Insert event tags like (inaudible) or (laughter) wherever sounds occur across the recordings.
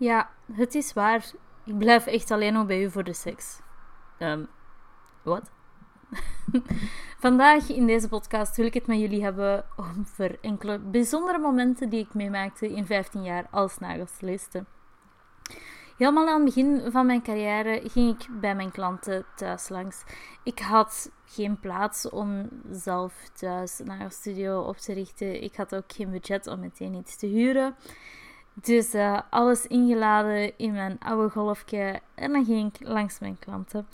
Ja, het is waar. Ik blijf echt alleen nog bij u voor de seks. Um, wat? (laughs) Vandaag in deze podcast wil ik het met jullie hebben over enkele bijzondere momenten die ik meemaakte in 15 jaar als nagelstyliste. Helemaal aan het begin van mijn carrière ging ik bij mijn klanten thuis langs. Ik had geen plaats om zelf thuis een nagelstudio op te richten. Ik had ook geen budget om meteen iets te huren. Dus uh, alles ingeladen in mijn oude golfje en dan ging ik langs mijn klanten.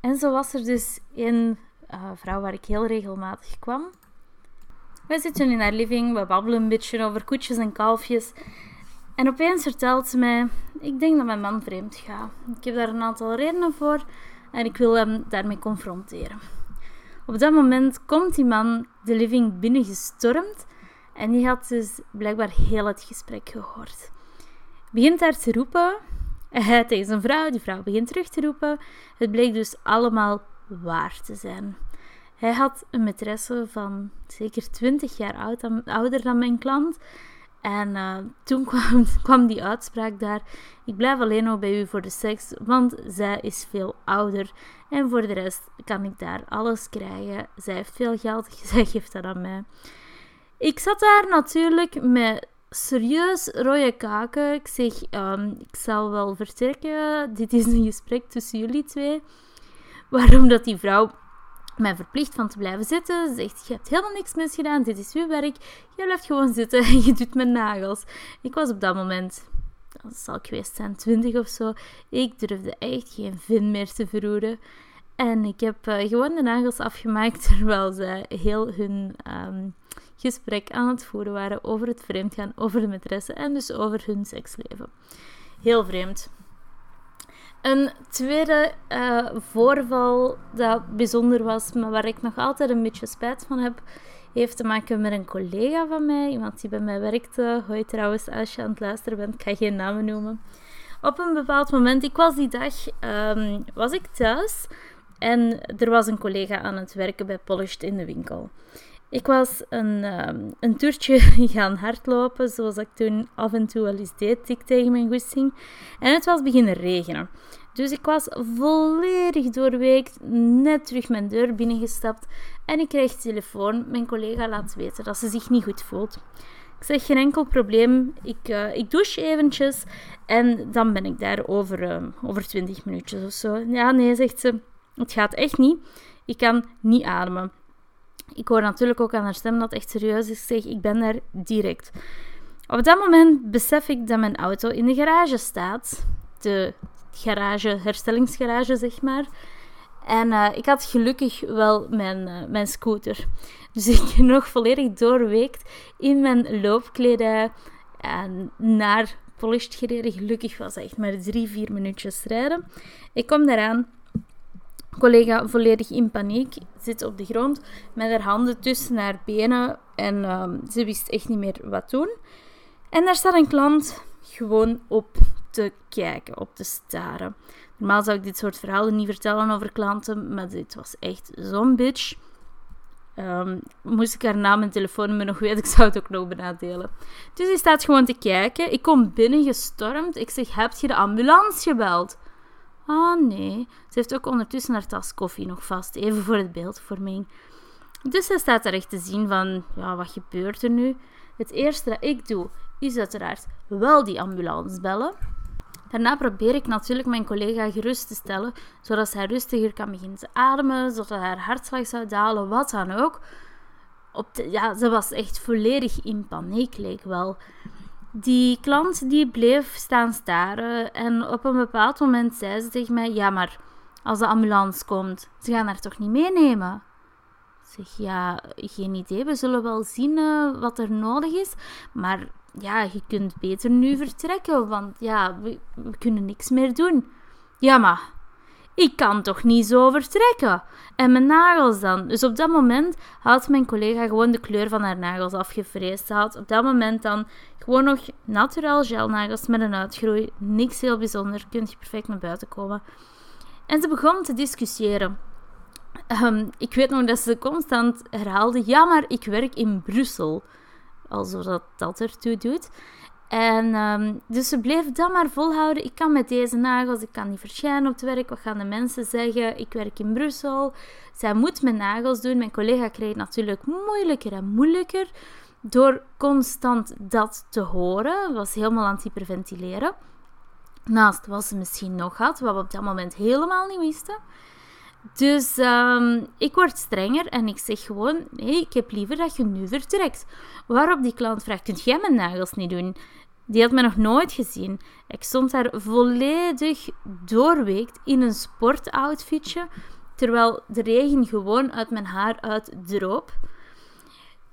En zo was er dus een uh, vrouw waar ik heel regelmatig kwam. We zitten in haar living, we babbelen een beetje over koetjes en kalfjes. En opeens vertelt ze mij: Ik denk dat mijn man vreemd gaat. Ik heb daar een aantal redenen voor en ik wil hem daarmee confronteren. Op dat moment komt die man de living binnengestormd en die had dus blijkbaar heel het gesprek gehoord. Begint daar te roepen hij (laughs) tegen zijn vrouw, die vrouw begint terug te roepen. Het bleek dus allemaal waar te zijn. Hij had een maîtresse van zeker 20 jaar oud, ouder dan mijn klant. En uh, toen kwam, (laughs) kwam, die uitspraak daar: Ik blijf alleen nog bij u voor de seks, want zij is veel ouder. En voor de rest kan ik daar alles krijgen. Zij heeft veel geld, (laughs) zij geeft dat aan mij. Ik zat daar natuurlijk met serieus rode kaken. Ik zeg, um, ik zal wel vertrekken. Dit is een gesprek tussen jullie twee. Waarom dat die vrouw mij verplicht van te blijven zitten. Ze zegt, je hebt helemaal niks misgedaan. Dit is uw werk. Je blijft gewoon zitten en (laughs) je doet mijn nagels. Ik was op dat moment, dat zal ik geweest zijn, 20 of zo. Ik durfde echt geen vin meer te verroeren. En ik heb uh, gewoon de nagels afgemaakt (laughs) terwijl ze heel hun um, gesprek aan het voeren waren over het vreemdgaan, over de maîtresse en dus over hun seksleven. Heel vreemd. Een tweede uh, voorval dat bijzonder was, maar waar ik nog altijd een beetje spijt van heb, heeft te maken met een collega van mij, iemand die bij mij werkte. Hoi trouwens, als je aan het luisteren bent, ik ga geen namen noemen. Op een bepaald moment, ik was die dag, um, was ik thuis en er was een collega aan het werken bij Polished in de winkel. Ik was een, um, een toertje (laughs) gaan hardlopen, zoals ik toen af en toe al eens deed, tik tegen mijn goesting. En het was beginnen regenen. Dus ik was volledig doorweekt, net terug mijn deur binnengestapt. En ik kreeg telefoon. Mijn collega laat weten dat ze zich niet goed voelt. Ik zeg, geen enkel probleem. Ik, uh, ik douche eventjes en dan ben ik daar over, uh, over 20 minuutjes of zo. Ja, nee, zegt ze. Het gaat echt niet. Ik kan niet ademen. Ik hoor natuurlijk ook aan haar stem dat het echt serieus is. Ik zeg, ik ben daar direct. Op dat moment besef ik dat mijn auto in de garage staat. De garage, herstellingsgarage, zeg maar. En uh, ik had gelukkig wel mijn, uh, mijn scooter. (laughs) Dus ik nog volledig doorweekt in mijn loopkledij en naar Polished gereden. Gelukkig was echt maar drie, vier minuutjes rijden. Ik kom daaraan collega volledig in paniek, zit op de grond met haar handen tussen haar benen en um, ze wist echt niet meer wat doen. En daar staat een klant gewoon op te kijken, op te staren. Normaal zou ik dit soort verhalen niet vertellen over klanten, maar dit was echt zo'n bitch. Um, moest ik haar naam en telefoonnummer nog weten, (laughs) ik zou het ook nog benadelen. Dus die staat gewoon te kijken. Ik kom binnen gestormd. Ik zeg, heb je de ambulance gebeld? Ah nee, ze heeft ook ondertussen haar tas koffie nog vast, even voor het beeldvorming. Dus zij staat daar echt te zien van, ja, wat gebeurt er nu? Het eerste dat ik doe, is uiteraard wel die ambulance bellen. Daarna probeer ik natuurlijk mijn collega gerust te stellen, zodat zij rustiger kan beginnen te ademen, zodat haar hartslag zou dalen, wat dan ook. Op ja, ze was echt volledig in paniek, leek wel. Die klant die bleef staan staren en op een bepaald moment zei ze tegen mij: Ja, maar als de ambulance komt, ze gaan haar toch niet meenemen? Ik zeg ja, geen idee. We zullen wel zien uh, wat er nodig is. Maar ja, je kunt beter nu vertrekken, want ja, we, we kunnen niks meer doen. Ja, maar ik kan toch niet zo vertrekken? En mijn nagels dan? Dus op dat moment had mijn collega gewoon de kleur van haar nagels afgevreesd. Ze had op dat moment dan gewoon nog naturel gelnagels met een uitgroei. Niks heel bijzonder, kunt je perfect naar buiten komen. En ze begon te discussiëren. Um, ik weet nog dat ze constant herhaalde: Ja, maar ik werk in Brussel. Alsof dat dat ertoe doet. En um, dus ze bleef dat maar volhouden. Ik kan met deze nagels, ik kan niet verschijnen op het werk. Wat gaan de mensen zeggen? Ik werk in Brussel. Zij moet mijn nagels doen. Mijn collega kreeg natuurlijk moeilijker en moeilijker door constant dat te horen. Was helemaal aan het hyperventileren. Naast wat ze misschien nog had, wat we op dat moment helemaal niet wisten. Dus um, ik word strenger en ik zeg gewoon: nee, ik heb liever dat je nu vertrekt. Waarop die klant vraagt: Kunt jij mijn nagels niet doen? Die had me nog nooit gezien. Ik stond daar volledig doorweekt in een sportoutfitje, terwijl de regen gewoon uit mijn haar uitdroop.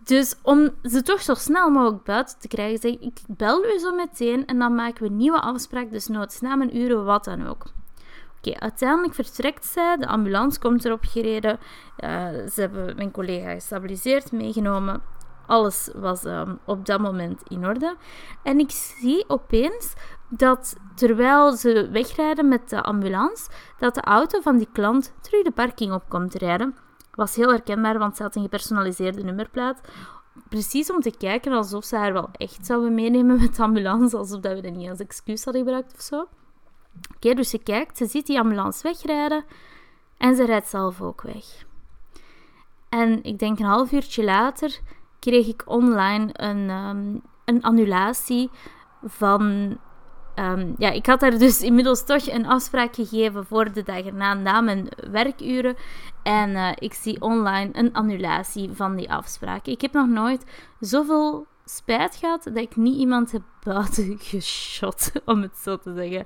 Dus om ze toch zo snel mogelijk buiten te krijgen, zeg ik: Ik bel u zo meteen en dan maken we een nieuwe afspraak, dus noods na mijn uren, wat dan ook. Oké, uiteindelijk vertrekt zij, de ambulance komt erop gereden. Uh, ze hebben mijn collega gestabiliseerd, meegenomen. Alles was um, op dat moment in orde. En ik zie opeens dat terwijl ze wegrijden met de ambulance, dat de auto van die klant terug de parking op komt rijden. Was heel herkenbaar, want ze had een gepersonaliseerde nummerplaat. Precies om te kijken alsof ze haar wel echt zouden meenemen met de ambulance, alsof dat we dat niet als excuus hadden gebruikt of zo. Oké, dus ze kijkt, ze ziet die ambulance wegrijden en ze rijdt zelf ook weg. En ik denk een half uurtje later kreeg ik online een, um, een annulatie van. Um, ja, ik had daar dus (laughs) inmiddels toch een afspraak gegeven voor de dag erna, na mijn werkuren. En uh, ik zie online een annulatie van die afspraak. Ik heb nog nooit zoveel spijt gehad dat ik niet iemand heb (laughs) buiten geschot, om het zo te zeggen.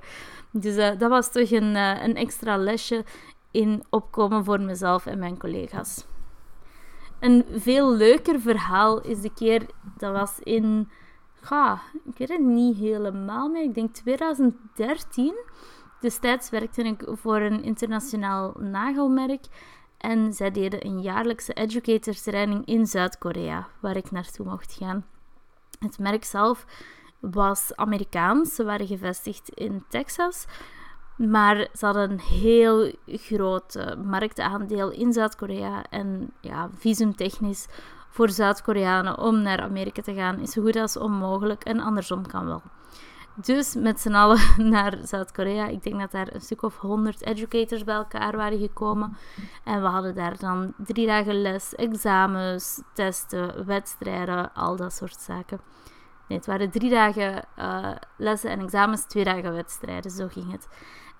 Dus uh, dat was toch een, uh, een extra lesje in opkomen voor mezelf en mijn collega's. Een veel leuker verhaal is de keer, dat was in, ga, ik weet het niet helemaal meer, ik denk 2013. Destijds werkte ik voor een internationaal nagelmerk en zij deden een jaarlijkse educator training in Zuid-Korea, waar ik naartoe mocht gaan. Het merk zelf was Amerikaans. Ze waren gevestigd in Texas. Maar ze hadden een heel groot marktaandeel in Zuid-Korea. En ja, visumtechnisch voor Zuid-Koreanen om naar Amerika te gaan is zo goed als onmogelijk. En andersom kan wel. Dus met z'n allen (laughs) naar Zuid-Korea. Ik denk dat daar een stuk of honderd educators bij elkaar waren gekomen. En we hadden daar dan drie dagen les, examens, testen, wedstrijden, al dat soort zaken. Nee, het waren drie dagen uh, lessen en examens, twee dagen wedstrijden, zo ging het.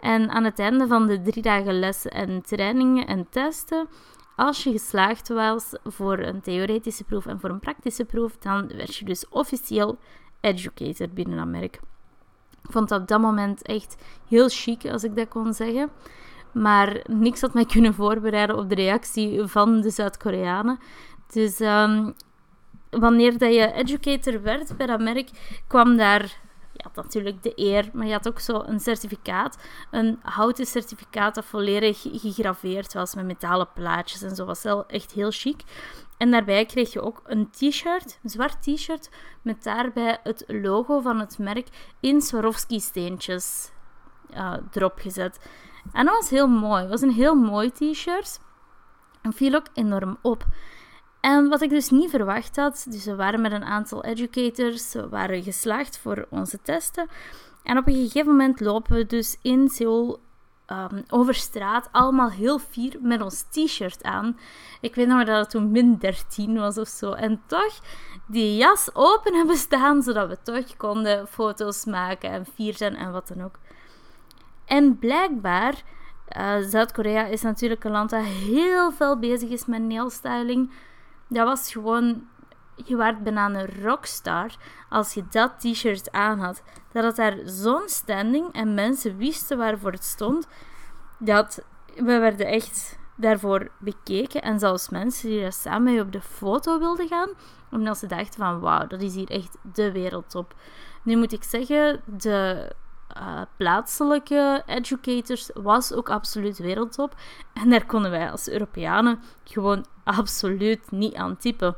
En aan het einde van de drie dagen lessen en trainingen en testen, als je geslaagd was voor een theoretische proef en voor een praktische proef, dan werd je dus officieel educator binnen dat merk. Ik vond dat op dat moment echt heel chic, als ik dat kon zeggen. Maar niks had mij kunnen voorbereiden op de reactie van de Zuid-Koreanen. Dus um, wanneer dat je educator werd bij dat merk, kwam daar had natuurlijk de eer, maar je had ook zo een certificaat. Een houten certificaat dat volledig gegraveerd was met metalen plaatjes en zo. was wel echt heel chic. En daarbij kreeg je ook een t-shirt, een zwart t-shirt, met daarbij het logo van het merk in Swarovski-steentjes uh, erop gezet. En dat was heel mooi. Het was een heel mooi t-shirt. En viel ook enorm op. En wat ik dus niet verwacht had, dus we waren met een aantal educators, we waren geslaagd voor onze testen. En op een gegeven moment lopen we dus in Seoul um, over straat, allemaal heel fier met ons t-shirt aan. Ik weet nog dat het toen min 13 was of zo. En toch die jas open hebben staan, zodat we toch konden foto's maken en fier zijn en wat dan ook. En blijkbaar, uh, Zuid-Korea is natuurlijk een land dat heel veel bezig is met nailstyling dat was gewoon... Je werd bijna een rockstar als je dat t-shirt aan had. Dat had daar zo'n standing en mensen wisten waarvoor het stond. Dat we werden echt daarvoor bekeken. En zelfs mensen die daar samen mee op de foto wilden gaan. Omdat ze dachten van wauw, dat is hier echt de wereldtop. Nu moet ik zeggen, de uh, plaatselijke educators was ook absoluut wereldtop. En daar konden wij als Europeanen gewoon absoluut niet aan typen.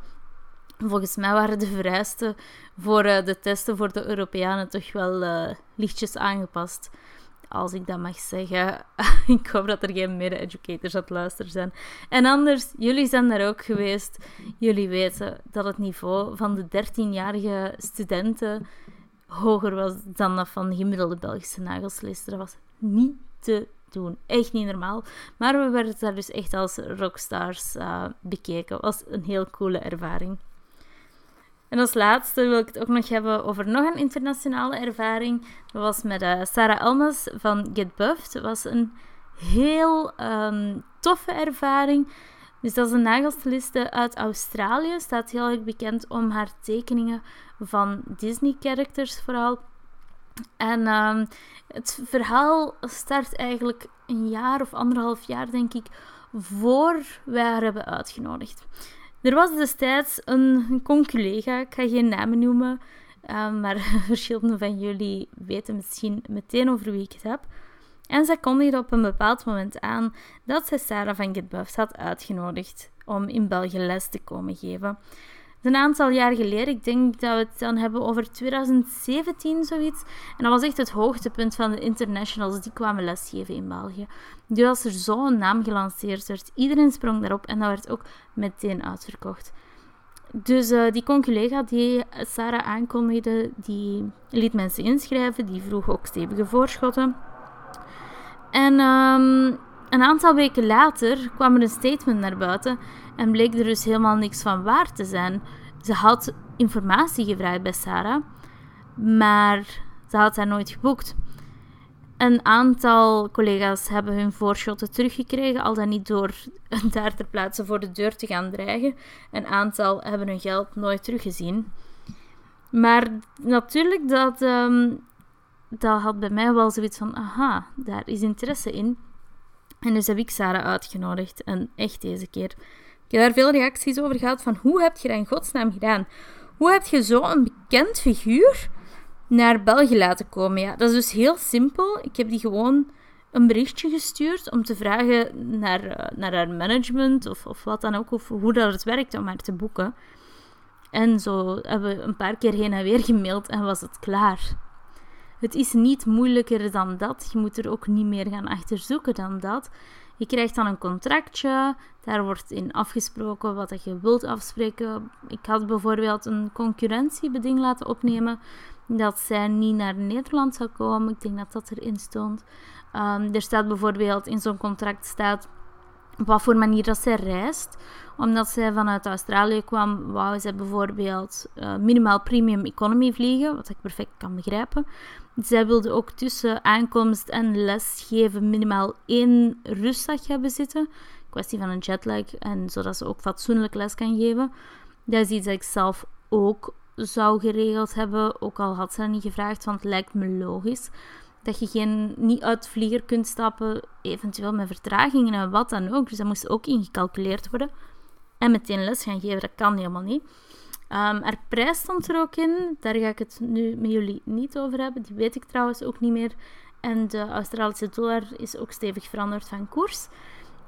Volgens mij waren de vereisten voor uh, de testen voor de Europeanen toch wel uh, lichtjes aangepast. Als ik dat mag zeggen. (laughs) ik hoop dat er geen mede-educators aan het luisteren zijn. En anders, jullie zijn daar ook geweest. Jullie weten dat het niveau van de 13-jarige studenten hoger was dan dat van de gemiddelde Belgische nagelstylisten. Dat was niet te doen. Echt niet normaal. Maar we werden daar dus echt als rockstars uh, bekeken. was een heel coole ervaring. En als laatste wil ik het ook nog hebben over nog een internationale ervaring. Dat was met uh, Sarah Elmas van Get Buffed. Het was een heel um, toffe ervaring. Dus dat is een nagelstiliste uit Australië. Staat heel erg bekend om haar tekeningen van Disney-characters vooral. En um, het verhaal start eigenlijk een jaar of anderhalf jaar, denk ik, voor wij haar hebben uitgenodigd. Er was destijds een, een conculega, ik ga geen namen noemen, um, maar (laughs) verschillende van jullie weten misschien meteen over wie ik het heb. En zij kondigde op een bepaald moment aan dat zij Sarah van Get had uitgenodigd om in België les te komen geven. Een aantal jaar geleden, ik denk dat we het dan hebben over 2017 zoiets. En dat was echt het hoogtepunt van de internationals die kwamen lesgeven in België. Dus als er zo'n naam gelanceerd werd, iedereen sprong daarop en dat werd ook meteen uitverkocht. Dus uh, die conculega die Sarah aankondigde, die liet mensen inschrijven, die vroeg ook stevige voorschotten. En um, een aantal weken later kwam er een statement naar buiten en bleek er dus helemaal niks van waar te zijn. Ze had informatie gevraagd bij Sarah, maar ze had haar nooit geboekt. Een aantal collega's hebben hun voorschotten teruggekregen, al dan niet door (laughs) daar ter plaatse voor de deur te gaan dreigen. Een aantal hebben hun geld nooit teruggezien. Maar natuurlijk, dat, um, dat had bij mij wel zoiets van: aha, daar is interesse in. En dus heb ik Sarah uitgenodigd. En echt deze keer. Ik heb daar veel reacties over gehad van hoe heb je dat in godsnaam gedaan? Hoe heb je zo'n bekend figuur naar België laten komen? Ja, dat is dus heel simpel. Ik heb die gewoon een berichtje gestuurd om te vragen naar, uh, naar haar management of, of wat dan ook, of hoe dat het werkt om haar te boeken. En zo hebben we een paar keer heen en weer gemaild en was het klaar. Het is niet moeilijker dan dat. Je moet er ook niet meer gaan achterzoeken dan dat. Je krijgt dan een contractje, daar wordt in afgesproken wat je wilt afspreken. Ik had bijvoorbeeld een concurrentiebeding laten opnemen dat zij niet naar Nederland zou komen. Ik denk dat dat erin stond. Um, er staat bijvoorbeeld in zo'n contract staat op wat voor manier dat zij reist. Omdat zij vanuit Australië kwam, wou zij bijvoorbeeld uh, minimaal premium economy vliegen, wat ik perfect kan begrijpen. Zij wilde ook tussen aankomst en lesgeven minimaal één rustdag hebben zitten. Kwestie van een jetlag en zodat ze ook fatsoenlijk les kan geven. Dat is iets dat ik zelf ook zou geregeld hebben, ook al had ze dat niet gevraagd, want het lijkt me logisch dat je geen, niet uit vlieger kunt stappen, eventueel met vertragingen en wat dan ook. Dus dat moest ook ingecalculeerd worden. En meteen les gaan geven, dat kan helemaal niet. Um, er prijs stond er ook in, daar ga ik het nu met jullie niet over hebben. Die weet ik trouwens ook niet meer. En de Australische dollar is ook stevig veranderd van koers.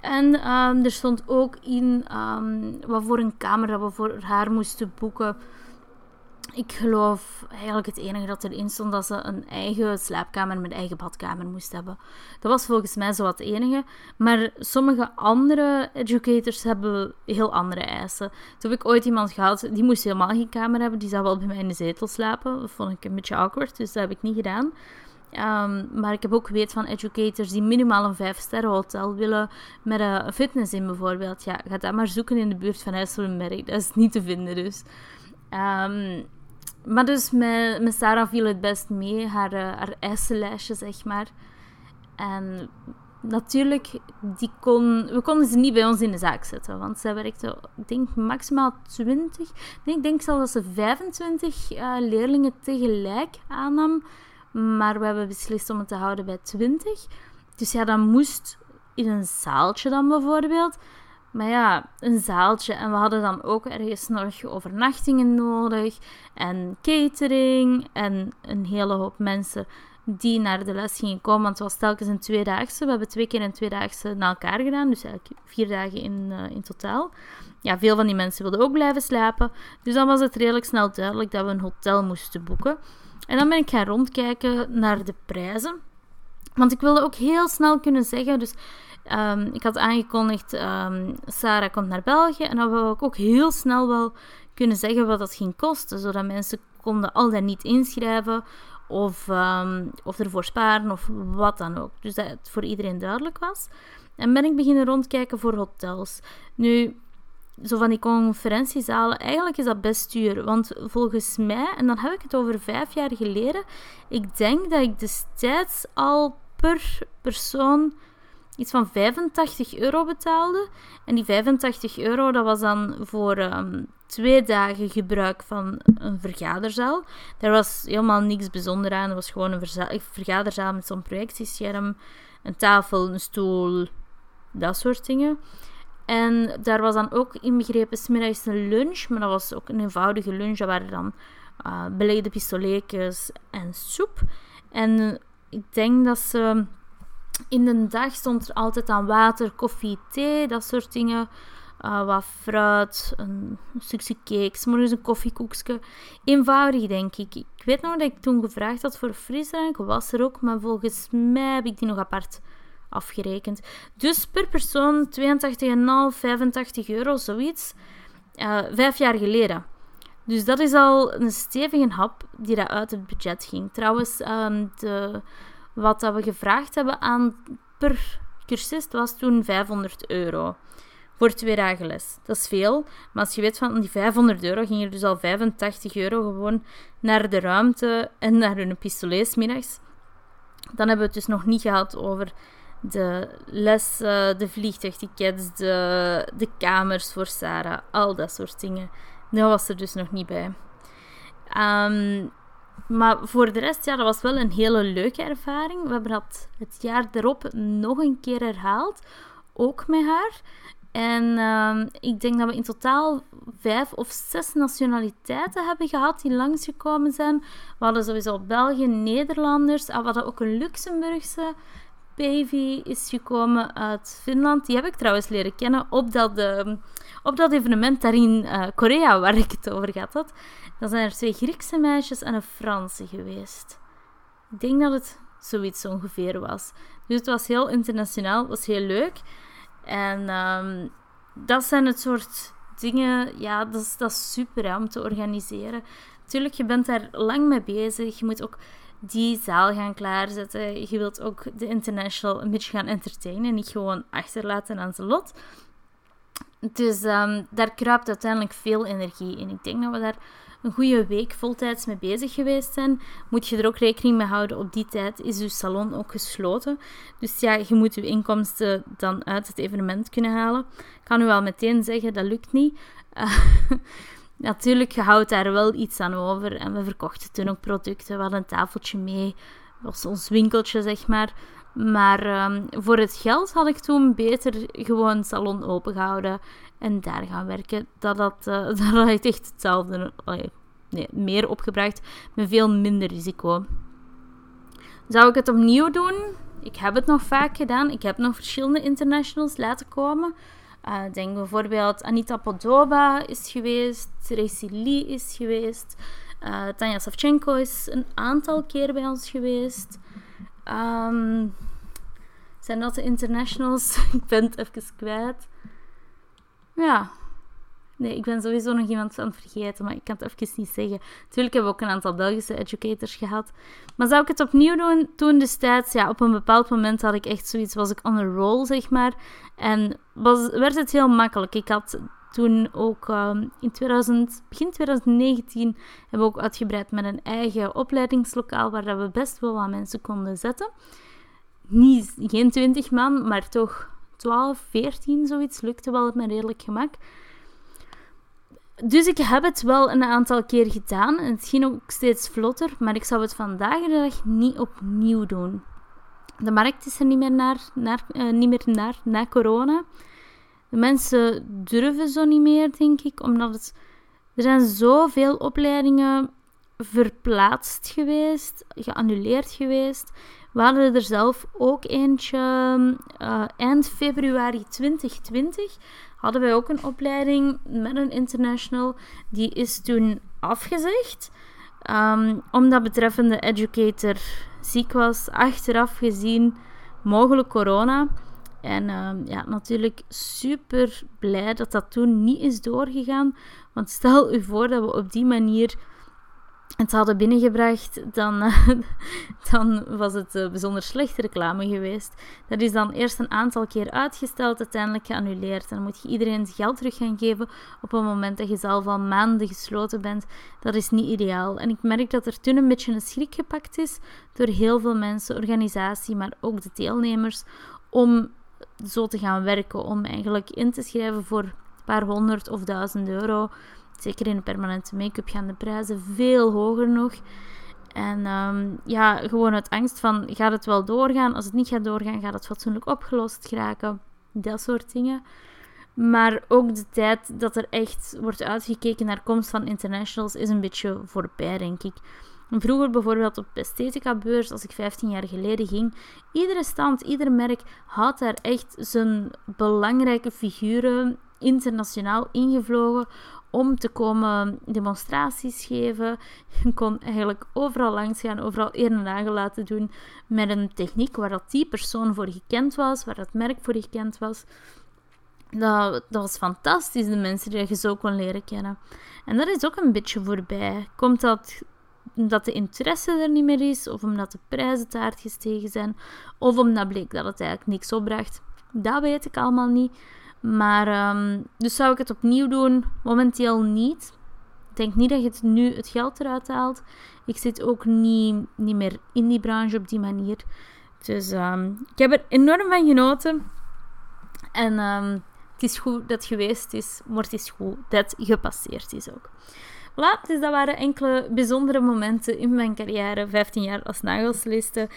En um, er stond ook in um, wat voor een kamer dat we voor haar moesten boeken ik geloof eigenlijk het enige dat erin stond dat ze een eigen slaapkamer met eigen badkamer moest hebben. Dat was volgens mij zo wat enige. Maar sommige andere educators hebben heel andere eisen. Toen heb ik ooit iemand gehad, die moest helemaal geen kamer hebben. Die zou wel bij mij in de zetel slapen. Dat vond ik een beetje awkward, dus dat heb ik niet gedaan. Um, maar ik heb ook weet van educators die minimaal een 5-sterren hotel willen met een fitness in bijvoorbeeld. Ja, ga dat maar zoeken in de buurt van IJsselenberg. Dat is niet te vinden dus. Um, maar dus met, Sarah viel het best mee, haar, uh, haar eisenlijstje, zeg maar. En natuurlijk, die kon, we konden ze niet bij ons in de zaak zetten. Want zij werkte, ik denk, maximaal 20. Nee, ik denk zelfs dat ze 25 uh, eh, leerlingen tegelijk aannam. Maar we hebben beslist om het te houden bij 20. Dus ja, dan moest in een zaaltje dan bijvoorbeeld. Maar ja, een zaaltje. En we hadden dan ook ergens nog overnachtingen nodig. En catering. En een hele hoop mensen die naar de les gingen komen. Want het was telkens een tweedaagse. We hebben twee keer een tweedaagse na elkaar gedaan. Dus eigenlijk vier dagen in, uh, in totaal. Ja, veel van die mensen wilden ook blijven slapen. Dus dan was het redelijk snel duidelijk dat we een hotel moesten boeken. En dan ben ik gaan rondkijken naar de prijzen. Want ik wilde ook heel snel kunnen zeggen. Dus Um, ik had aangekondigd, um, Sarah komt naar België. En dan wou ik ook heel snel wel kunnen zeggen wat dat ging kosten. Zodat mensen konden al dan niet inschrijven of, ehm, of ervoor sparen of wat dan ook. Dus dat het voor iedereen duidelijk was. En ben ik beginnen rondkijken voor hotels. Nu, zo van die conferentiezalen, eigenlijk is dat best duur. Want volgens mij, en dan heb ik het over vijf jaar geleden, ik denk dat ik destijds al per persoon iets van 85 euro betaalde. En die 85 euro, dat was dan voor ehm, twee dagen gebruik van een vergaderzaal. Daar was helemaal niks bijzonder aan. Het was gewoon een vergaderzaal met zo'n projectiescherm, een tafel, een stoel, dat soort dingen. En daar was dan ook inbegrepen smiddags een lunch, maar dat was ook een eenvoudige lunch. Dat waren dan uh, belegde pistoletjes en soep. En ik denk dat ze in de dag stond er altijd aan water, koffie, thee, dat soort dingen. Uh, wat fruit, een, stukje cake, morgens een koffiekoekje. Eenvoudig, denk ik. Ik weet nog dat ik toen gevraagd had voor frisdrank, was er ook, maar volgens mij heb ik die nog apart afgerekend. Dus per persoon 82,5, 85 euro, zoiets. Uh, vijf jaar geleden. Dus dat is al een stevige hap die uit het budget ging. Trouwens, um, de, wat we gevraagd hebben aan per cursist was toen 500 euro. Voor twee dagen les. Dat is veel. Maar als je weet van die 500 euro, ging er dus al 85 euro gewoon naar de ruimte en naar hun pistolet middags. Dan hebben we het dus nog niet gehad over de lessen, de vliegtuigtickets, de, de kamers voor Sarah, al dat soort dingen. Dat was er dus nog niet bij. Um, maar voor de rest, ja, dat was wel een hele leuke ervaring. We hebben dat het jaar erop nog een keer herhaald, ook met haar. En ehm, ik denk dat we in totaal vijf of zes nationaliteiten hebben gehad die langsgekomen zijn. We hadden sowieso België, Nederlanders. En we hadden ook een Luxemburgse baby is gekomen uit Finland. Die heb ik trouwens leren kennen op dat, uh, op dat evenement daar in uh, Korea waar ik het over gehad had. Dan zijn er twee Griekse meisjes en een Franse geweest. Ik denk dat het zoiets ongeveer was. Dus het was heel internationaal, het was heel leuk. En um, dat zijn het soort dingen, ja, dat is, dat super hè, om te organiseren. Natuurlijk, je bent daar lang mee bezig. Je moet ook die zaal gaan klaarzetten. Je wilt ook de international een beetje gaan entertainen. Niet gewoon achterlaten aan zijn lot. Dus um, daar kruipt uiteindelijk veel energie in. Ik denk dat we daar een goede week voltijds mee bezig geweest zijn, moet je er ook rekening mee houden. Op die tijd is je salon ook gesloten. Dus ja, je moet je inkomsten dan uit het evenement kunnen halen. Ik kan u wel meteen zeggen, dat lukt niet. Uh, (laughs) natuurlijk, je houdt daar wel iets aan over. En we verkochten toen ook producten. We hadden een tafeltje mee. Dat was ons winkeltje, zeg maar. Maar um, voor het geld had ik toen beter gewoon salon opengehouden en daar gaan werken. Dat (laughs) had, uh, dat echt hetzelfde, nee, meer opgebracht met veel minder risico. Zou ik het opnieuw doen? Ik heb het nog vaak gedaan. Ik heb nog verschillende internationals laten komen. Uh, denk bijvoorbeeld Anita Podova is geweest, Tracy Lee is geweest, uh, Tanja Savchenko is een aantal keer bij ons geweest. Um, zijn dat de internationals? (laughs) ik ben het even kwijt. Ja. Nee, ik ben sowieso nog iemand aan het vergeten, maar ik kan het even niet zeggen. Natuurlijk hebben we ook een aantal Belgische educators gehad. Maar zou ik het opnieuw doen? Toen destijds, ja, op een bepaald moment had ik echt zoiets, was ik on a roll, zeg maar. En was, werd het heel makkelijk. Ik had toen ook um, in 2000, begin 2019 hebben we ook uitgebreid met een eigen opleidingslokaal waar we best wel wat mensen konden zetten. Niet, geen 20 man, maar toch 12, 14, zoiets. Lukte wel met redelijk gemak. Dus ik heb het wel een aantal keer gedaan. Het ging ook steeds vlotter. Maar ik zou het vandaag de dag niet opnieuw doen. De markt is er niet meer naar, naar, uh, niet meer naar na corona. De mensen durven zo niet meer, denk ik. Omdat er zijn zoveel opleidingen verplaatst geweest, geannuleerd geweest. We hadden er zelf ook eentje uh, eind februari 2020. Hadden wij ook een opleiding met een international. Die is toen afgezegd. Um, omdat betreffende educator ziek was. Achteraf gezien mogelijk corona. En um, ja, natuurlijk super blij dat dat toen niet is doorgegaan. Want stel u voor dat we op die manier het hadden binnengebracht, dan, (laughs) dan was het uh, bijzonder slechte reclame geweest. Dat is dan eerst een aantal keer uitgesteld, uiteindelijk geannuleerd. En dan moet je iedereen het geld terug gaan geven op een moment dat je zelf al maanden gesloten bent. Dat is niet ideaal. En ik merk dat er toen een beetje een schrik gepakt is door heel veel mensen, organisatie, maar ook de deelnemers, om zo te gaan werken. Om eigenlijk in te schrijven voor een paar honderd of duizend euro Zeker in de permanente make-up gaan de prijzen veel hoger nog. En um, ja, gewoon uit angst van, gaat het wel doorgaan? Als het niet gaat doorgaan, gaat het fatsoenlijk opgelost geraken? Dat soort dingen. Maar ook de tijd dat er echt wordt uitgekeken naar komst van internationals is een beetje voorbij, denk ik. Vroeger bijvoorbeeld op de esthetica-beurs, als ik 15 jaar geleden ging, iedere stand, ieder merk had daar echt zijn belangrijke figuren internationaal ingevlogen om te komen demonstraties geven. Je kon eigenlijk overal langs gaan, overal eer en nagel laten doen met een techniek waar dat die persoon voor gekend was, waar dat merk voor gekend was. Dat, dat was fantastisch, de mensen die je zo kon leren kennen. En dat is ook een beetje voorbij. Komt dat omdat de interesse er niet meer is, of omdat de prijzen te hard gestegen zijn, of omdat bleek dat het eigenlijk niks opbracht. Dat weet ik allemaal niet. Maar, um, dus zou ik het opnieuw doen? Momenteel niet. Ik denk niet dat je het nu het geld eruit haalt. Ik zit ook niet, niet meer in die branche op die manier. Dus um, ik heb er enorm van genoten. En um, het is goed dat het geweest is, maar het is goed dat het gepasseerd is ook. Voilà, dus dat waren enkele bijzondere momenten in mijn carrière, 15 jaar als nagelsliste.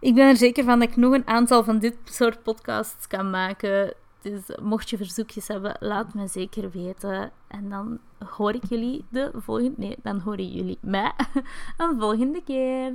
Ik ben er zeker van dat ik nog een aantal van dit soort podcasts kan maken. Dus mocht je verzoekjes hebben, laat me zeker weten. En dan hoor ik jullie de volgende... Nee, dan horen jullie mij (laughs) een volgende keer.